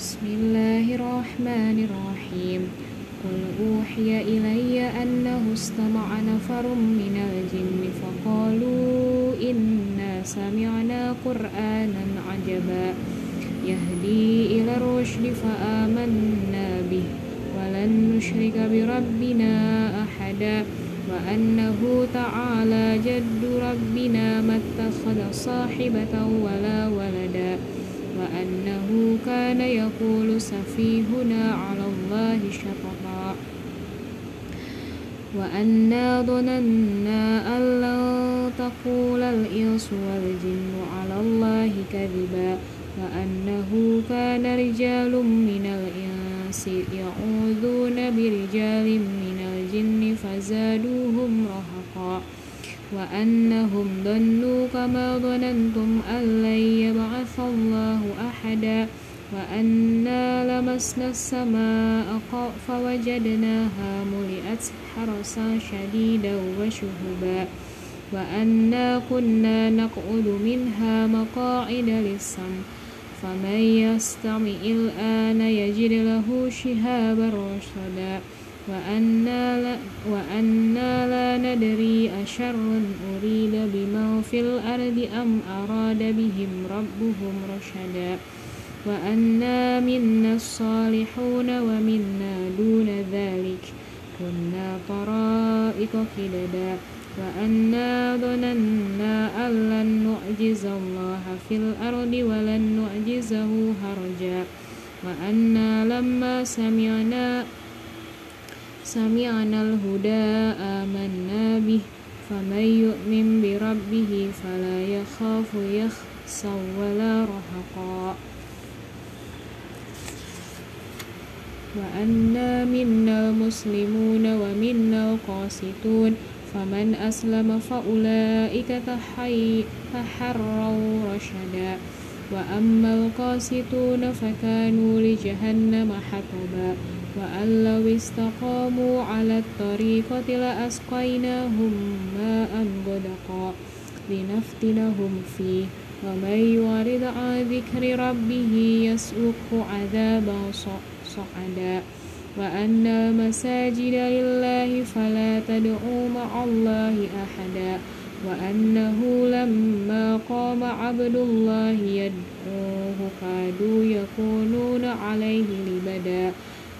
بسم الله الرحمن الرحيم. قل أوحي إلي أنه استمع نفر من الجن فقالوا إنا سمعنا قرآنا عجبا. يهدي إلى الرشد فآمنا به ولن نشرك بربنا أحدا. وأنه تعالى جد ربنا ما اتخذ صاحبة ولا ولدا. وأنه كان يقول سفيهنا على الله شططا. وأنا ظننا أن لن تقول الإنس والجن على الله كذبا. وأنه كان رجال من الإنس يعوذون برجال من الجن فزادوهم رهقا. وأنهم ظنوا كما ظننتم أن لن يبعث الله أحدا وأنا لمسنا السماء فوجدناها ملئت حرسا شديدا وشهبا وأنا كنا نقعد منها مقاعد للسمع فمن يستمع الآن يجد له شهابا رشدا وأنا لا, وأنا لا ندري أشر أريد بمن في الأرض أم أراد بهم ربهم رشدا. وأنا منا الصالحون ومنا دون ذلك. كنا طرائق خددا وأنا ظننا أن لن نعجز الله في الأرض ولن نعجزه هرجا. وأنا لما سمعنا سمعنا الهدى آمنا به فمن يؤمن بربه فلا يخاف يخسا ولا رهقا. وأنا منا المسلمون ومنا القاسطون فمن أسلم فأولئك تحروا رشدا. وأما القاسطون فكانوا لجهنم حطبا. وأن لو استقاموا على الطريقة لأسقيناهم ماء غدقا لنفتنهم فيه. ومن يعرض عن ذكر ربه يسلكه عذابا صعدا. وأن المساجد لله فلا تدعوا مع الله أحدا. وأنه لما قام عبد الله يدعوه كادوا يكونون عليه لبدا.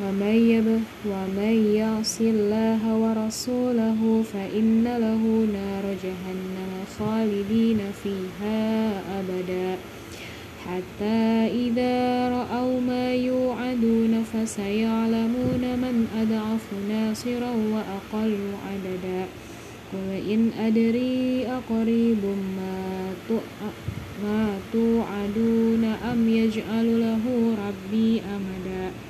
ومن, ومن يعص الله ورسوله فإن له نار جهنم خالدين فيها أبدا. حتى إذا رأوا ما يوعدون فسيعلمون من أضعف ناصرا وأقل عددا. قل إن أدري أقريب ما ما توعدون أم يجعل له ربي أمدا.